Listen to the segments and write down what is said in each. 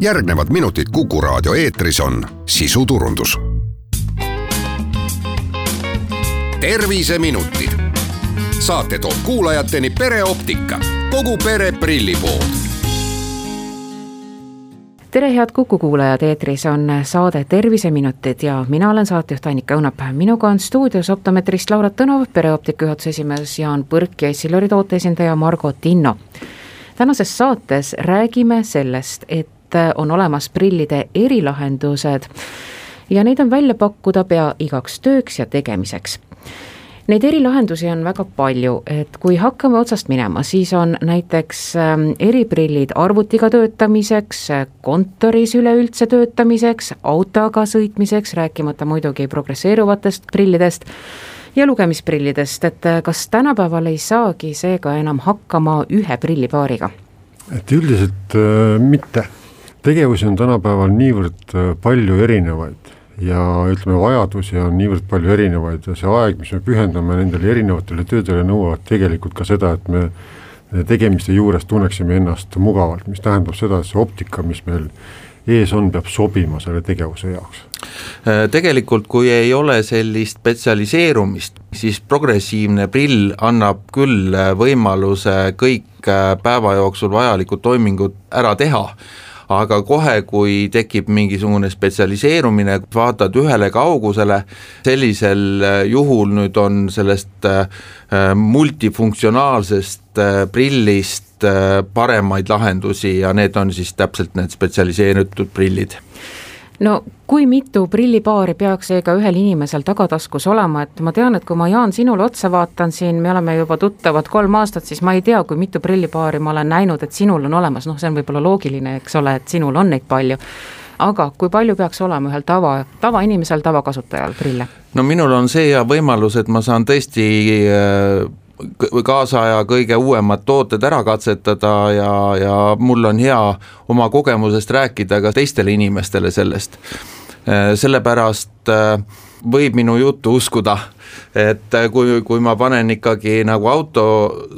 järgnevad minutid Kuku raadio eetris on sisuturundus. terviseminutid. saate toob kuulajateni pereoptika, kogu pere prillipood tere, head Kuku kuulajad, eetris on saade Terviseminutid ja mina olen saatejuht Annika Õunap. minuga on stuudios optometrist Laura Tõnov, pereoptika juhatuse esimees Jaan Põrk ja Essilori toote esindaja Margo Tinno. tänases saates räägime sellest, et on olemas prillide erilahendused. Ja neid on välja pakkuda pea igaks tööks ja tegemiseks. Neid erilahendusi on väga palju, et kui hakkame otsast minema, siis on näiteks ähm, eriprillid arvutiga töötamiseks, kontoris üleüldse töötamiseks, autoga sõitmiseks, rääkimata muidugi progresseeruvatest prillidest ja lugemisprillidest, et äh, kas tänapäeval ei saagi seega enam hakkama ühe prillipaariga? et üldiselt äh, mitte, tegevusi on tänapäeval niivõrd äh, palju erinevaid ja ütleme, vajadusi on niivõrd palju erinevaid ja see aeg, mis me pühendame nendele erinevatele töödele, nõuavad tegelikult ka seda, et me tegemiste juures tunneksime ennast mugavalt, mis tähendab seda, et see optika, mis meil ees on, peab sobima selle tegevuse jaoks. Äh, tegelikult, kui ei ole sellist spetsialiseerumist, siis progressiivne prill annab küll võimaluse kõik äh, päeva jooksul vajalikud toimingud ära teha aga kohe, kui tekib mingisugune spetsialiseerumine, vaatad ühele kaugusele, sellisel äh, juhul nüüd on sellest äh, äh, multifunktsionaalsest prillist paremaid lahendusi ja need on siis täpselt need spetsialiseeritud prillid no kui mitu prillipaari peaks seega ühel inimesel tagataskus olema, et ma tean, et kui ma, Jaan, sinule otsa vaatan siin, me oleme juba tuttavad kolm aastat, siis ma ei tea, kui mitu prillipaari ma olen näinud, et sinul on olemas, noh, see on võib-olla loogiline, eks ole, et sinul on neid palju aga kui palju peaks olema ühel tava, tavainimesel, tavakasutajal prille? no minul on see hea võimalus, et ma saan tõesti äh, kaasaja kõige uuemad tooted ära katsetada ja, ja mul on hea oma kogemusest rääkida ka teistele inimestele sellest. Äh, sellepärast äh, võib minu juttu uskuda, et äh, kui, kui ma panen ikkagi nagu auto,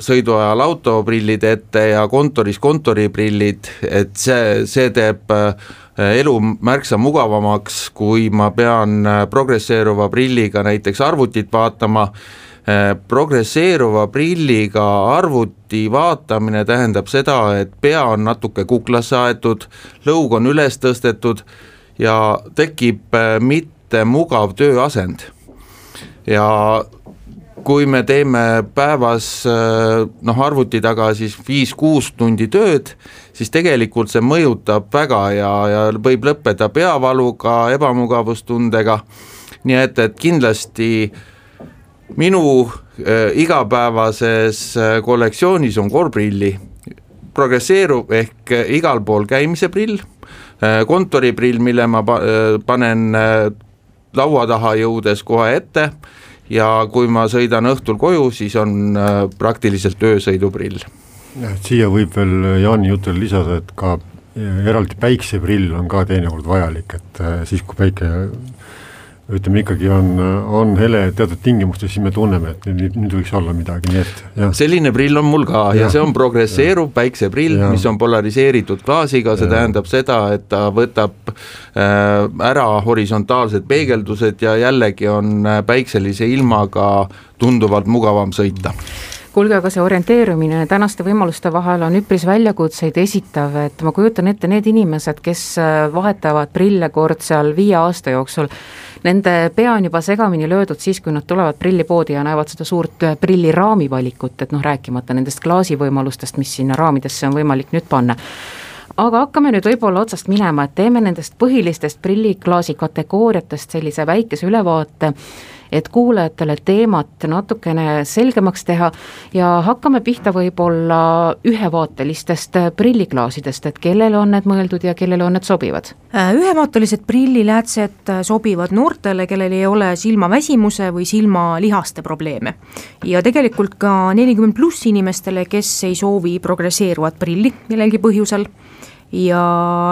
sõidu ajal autoprillid ette ja kontoris kontoriprillid, et see, see teeb elu märksa mugavamaks, kui ma pean progresseeruva prilliga näiteks arvutit vaatama progresseeruva prilliga arvuti vaatamine tähendab seda, et pea on natuke kuklasse aetud, lõug on üles tõstetud ja tekib äh, mitte mugav tööasend. ja kui me teeme päevas äh, noh, arvuti taga siis viis-kuus tundi tööd, siis tegelikult see mõjutab väga ja, ja võib lõppeda peavaluga, ebamugavustundega, nii et, et kindlasti äh, minu äh, igapäevases äh, kollektsioonis on korvprilli, progresseerub ehk äh, igal pool käimise prill kontoriprill, mille ma pa, panen laua taha jõudes kohe ette ja kui ma sõidan õhtul koju, siis on praktiliselt öösõiduprill. siia võib veel Jaani jutule lisada, et ka eraldi päikseprill on ka teinekord vajalik, et siis, kui päike ütleme ikkagi on, on hele teatud tingimustes, siis me tunneme, et nüüd, nüüd võiks olla midagi, nii et jah. selline prill on mul ka ja, ja see on progresseeruv päikseprill, mis on polariseeritud klaasiga, see ja. tähendab seda, et ta võtab äh, ära horisontaalsed peegeldused ja jällegi on äh, päikselise ilmaga tunduvalt mugavam sõita kuulge, aga see orienteerumine tänaste võimaluste vahel on üpris väljakutseid esitav, et ma kujutan ette, need inimesed, kes äh, vahetavad prille kord seal viie aasta jooksul, nende pea on juba segamini löödud siis, kui nad tulevad prillipoodi ja näevad seda suurt äh, prilliraami valikut, et noh, rääkimata nendest klaasivõimalustest, mis sinna raamidesse on võimalik nüüd panna. Aga hakkame nüüd võib-olla otsast minema, et teeme nendest põhilistest prilliklaasi kategooriatest sellise väikese ülevaate et kuulajatele teemat natukene selgemaks teha ja hakkame pihta võib-olla ühevaatelistest prilliklaasidest, et kellele on need mõeldud ja kellele on need sobivad? Äh, ühevaatelised prilliläätsed sobivad noortele, kellel ei ole silmaväsimuse või silmalihaste probleeme. ja tegelikult ka nelikümmend pluss inimestele, kes ei soovi progresseeruvat prilli millelgi põhjusel ja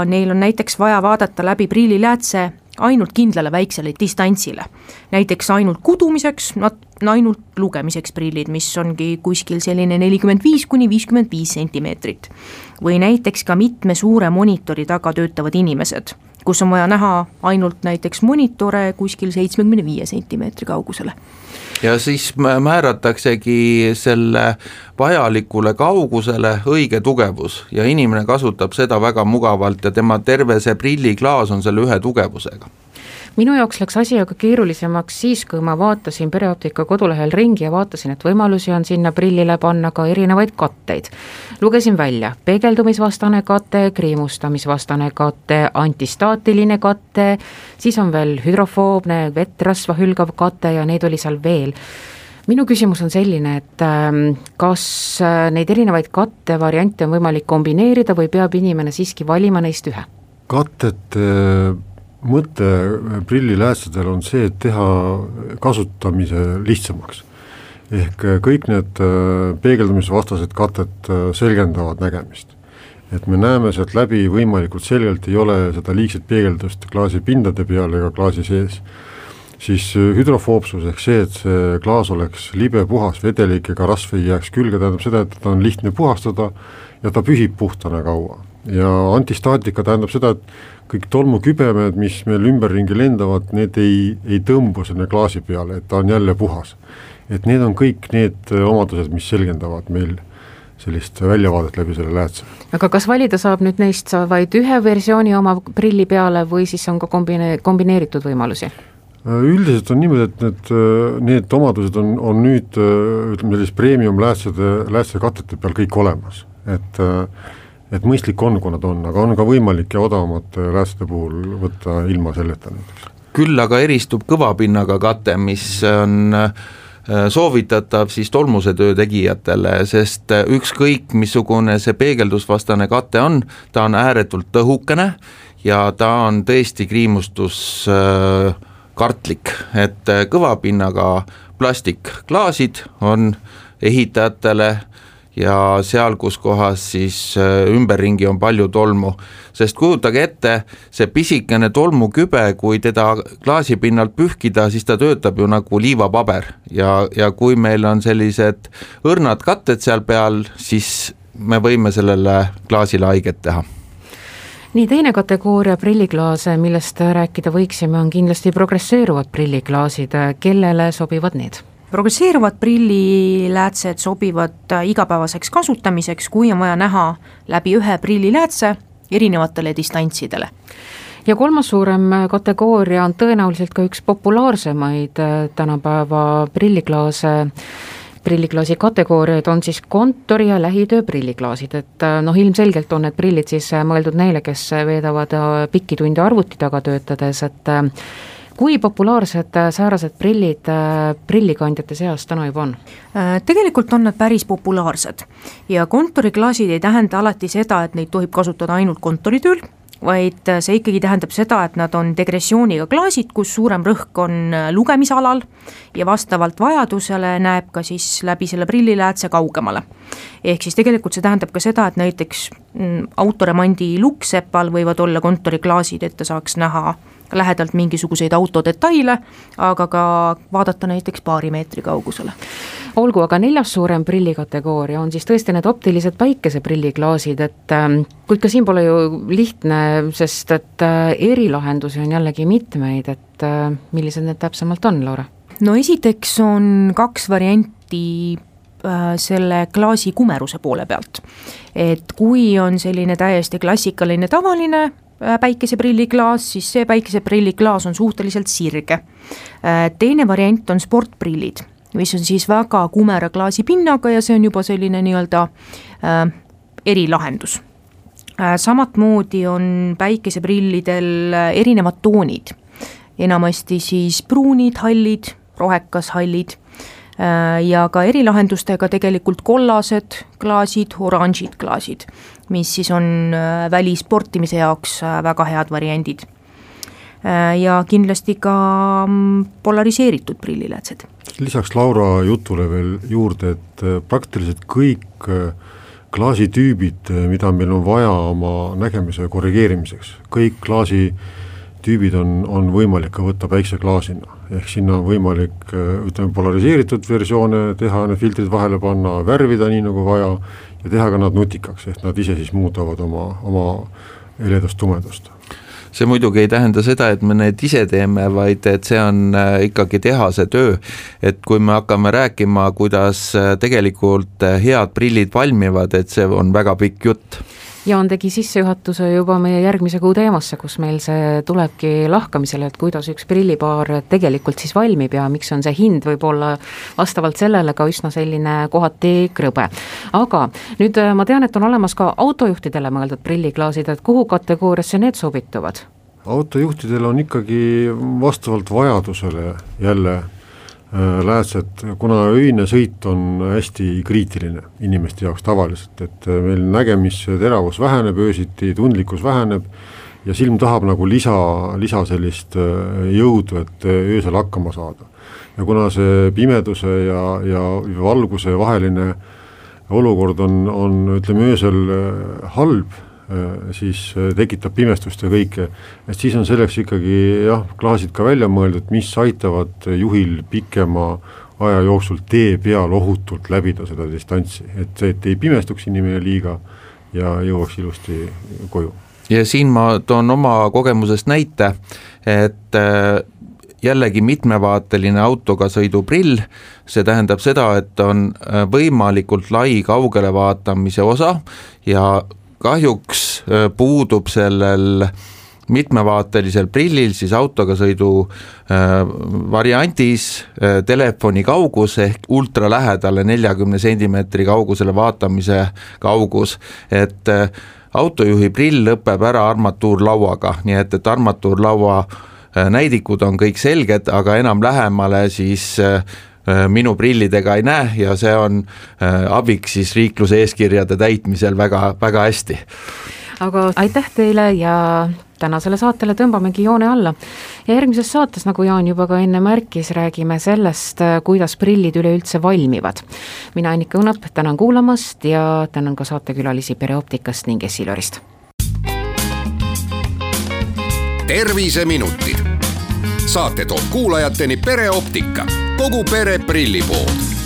neil on näiteks vaja vaadata läbi prilliläätse ainult kindlale väiksele distantsile. näiteks ainult kudumiseks, ainult lugemiseks prillid, mis ongi kuskil selline nelikümmend viis kuni viiskümmend viis sentimeetrit. või näiteks ka mitme suure monitori taga töötavad inimesed, kus on vaja näha ainult näiteks monitore kuskil seitsmekümne viie sentimeetri kaugusele ja siis määrataksegi selle vajalikule kaugusele õige tugevus. Ja inimene kasutab seda väga mugavalt ja tema terve see prilliklaas on selle ühe tugevusega minu jaoks läks asi aga keerulisemaks siis, kui ma vaatasin pereoptika kodulehel ringi ja vaatasin, et võimalusi on sinna prillile panna ka erinevaid katteid. lugesin välja, peegeldumisvastane kate, kriimustamisvastane kate, antistaatiline kate, siis on veel hüdrofoobne vettrasva hülgav kate ja neid oli seal veel minu küsimus on selline, et ähm, kas äh, neid erinevaid kattevariante on võimalik kombineerida või peab inimene siiski valima neist ühe? kattete mõte prilliläästedel on see, et teha kasutamise lihtsamaks. ehk kõik need äh, peegeldumisvastased katet äh, selgendavad nägemist. et me näeme sealt läbi võimalikult selgelt, ei ole seda liigset peegeldust klaasi pindade peal ega klaasi sees. siis äh, hüdrofoobsus ehk see, et see klaas oleks libe, puhas, vedelik ega rasv ei jääks külge, tähendab seda, et teda on lihtne puhastada ja ta püsib puhtana kaua. Ja antistaatika tähendab seda, et kõik tolmukübemed, mis meil ümberringi lendavad, need ei, ei tõmbu sinna klaasi peale, et ta on jälle puhas. et need on kõik need omadused, mis selgendavad meil sellist väljavaadet läbi selle läätse. aga kas valida saab nüüd neist vaid ühe versiooni oma prilli peale või siis on ka kombine-, kombineeritud võimalusi? üldiselt on niimoodi, et need, need omadused on, on nüüd ütleme sellise premium läätsede, läätsekatete peal kõik olemas, et äh, et mõistlik on, kui nad on, aga on ka võimalik ja odavamate lääste puhul võtta ilma selleta näiteks. küll aga eristub kõvapinnaga kate, mis on äh, soovitatav siis tolmuse töö tegijatele, sest äh, ükskõik, missugune see peegeldusvastane kate on, ta on ääretult tõhukene ja ta on tõesti kriimustuskartlik, et äh, kõvapinnaga plastikklaasid on ehitajatele ja seal, kus kohas siis äh, ümberringi on palju tolmu. sest kujutage ette, see pisikene tolmukübe, kui teda klaasi pinnalt pühkida, siis ta töötab ju nagu liivapaber ja, ja kui meil on sellised õrnad katted seal peal, siis me võime sellele klaasile haiget teha nii, teine kategooria prilliklaase, millest rääkida võiksime, on kindlasti progresseeruvad prilliklaasid, kellele sobivad need? Progresseeruvad prilliläätsed sobivad äh, igapäevaseks kasutamiseks, kui on vaja näha läbi ühe prilliläätse erinevatele distantsidele. Ja kolmas suurem äh, kategooria on tõenäoliselt ka üks populaarsemaid äh, tänapäeva prilliklaase prilliklaasi kategooriaid on siis kontori ja lähitöö prilliklaasid, et noh, ilmselgelt on need prillid siis mõeldud neile, kes veedavad pikki tunde arvuti taga töötades, et kui populaarsed äh, säärased prillid äh, prillikandjate seas täna juba on? Äh, tegelikult on nad päris populaarsed ja kontoriklaasid ei tähenda alati seda, et neid tohib kasutada ainult kontoritööl, vaid see ikkagi tähendab seda, et nad on degressiooniga klaasid, kus suurem rõhk on lugemisalal ja vastavalt vajadusele näeb ka siis läbi selle prilliläätse kaugemale. ehk siis tegelikult see tähendab ka seda, et näiteks mm, autoremandi lukksepal võivad olla kontoriklaasid, et ta saaks näha lähedalt mingisuguseid autodetaile, aga ka vaadata näiteks paari meetri kaugusele. olgu, aga neljas suurem prillikategooria on siis tõesti need optilised päikeseprilliklaasid, et ähm, kuid ka siin pole ju lihtne, sest et äh, erilahendusi on jällegi mitmeid, et äh, millised need täpsemalt on, Laura? no esiteks on kaks varianti äh, selle klaasi kumeruse poole pealt. et kui on selline täiesti klassikaline tavaline päikeseprilliklaas, siis see päikeseprilliklaas on suhteliselt sirge. Äh, teine variant on sportprillid, mis on siis väga kumera klaasipinnaga ja see on juba selline nii-öelda äh, erilahendus äh,. samamoodi on päikeseprillidel äh, erinevad toonid, enamasti siis pruunid, hallid, rohekas, hallid Äh, ja ka erilahendustega tegelikult kollased klaasid, oranžid klaasid, mis siis on äh, välisportimise jaoks äh, väga head variandid. ja kindlasti ka mm, polariseeritud prilliläätsed. lisaks Laura jutule veel juurde, et praktiliselt kõik klaasitüübid, mida meil on vaja oma nägemise korrigeerimiseks, kõik klaasi tüübid on, on võimalik ka võtta päikseklaasina, ehk sinna on võimalik ütleme, polariseeritud versioone teha, need filtrid vahele panna, värvida nii nagu vaja ja teha ka nad nutikaks, ehk nad ise siis muudavad oma, oma heledast-tumedast see muidugi ei tähenda seda, et me need ise teeme, vaid et see on äh, ikkagi tehase töö. et kui me hakkame rääkima, kuidas äh, tegelikult äh, head prillid valmivad, et see on väga pikk jutt Jaan tegi sissejuhatuse juba meie järgmise kuu teemasse, kus meil see tulebki lahkamisele, et kuidas üks prillipaar tegelikult siis valmib ja miks on see hind võib-olla vastavalt sellele ka üsna selline kohati krõbe. aga nüüd äh, ma tean, et on olemas ka autojuhtidele mõeldud prilliklaasid, et kuhu kategooriasse need sobituvad? autojuhtidel on ikkagi vastavalt vajadusele jälle läätsed, kuna öine sõit on hästi kriitiline inimeste jaoks tavaliselt, et äh, meil nägemisteravus väheneb öösiti, tundlikkus väheneb ja silm tahab nagu lisa, lisa sellist äh, jõudu, et öösel hakkama saada. ja kuna see pimeduse ja, ja valguse vaheline olukord on, on ütleme, öösel halb Äh, siis äh, tekitab pimestust ja kõike, et siis on selleks ikkagi jah, klaasid ka välja mõeldud, mis aitavad juhil pikema aja jooksul tee peal ohutult läbida seda distantsi, et see, et ei pimestuks inimene liiga ja jõuaks ilusti koju. ja siin ma toon oma kogemusest näite, et äh, jällegi mitmevaateline autoga sõiduprill, see tähendab seda, et on võimalikult lai kaugele vaatamise osa ja kahjuks äh, puudub sellel mitmevaatelisel prillil siis autoga sõidu äh, variandis äh, telefoni kaugus ehk ultra lähedale neljakümne sentimeetri kaugusele vaatamise kaugus, et äh, autojuhi prill lõpeb ära armatuurlauaga, nii et, et armatuurlaua äh, näidikud on kõik selged, aga enam lähemale siis äh, minu prillidega ei näe ja see on äh, abiks siis liikluse eeskirjade täitmisel väga, väga hästi. aga aitäh teile ja tänasele saatele tõmbamegi joone alla. ja järgmises saates, nagu Jaan juba ka enne märkis, räägime sellest, äh, kuidas prillid üleüldse valmivad. mina, Annika Õunap, tänan kuulamast ja tänan ka saatekülalisi Pereoptikast ning Essilorist. terviseminutid saate toob kuulajateni pereoptika, kogu pere prillipood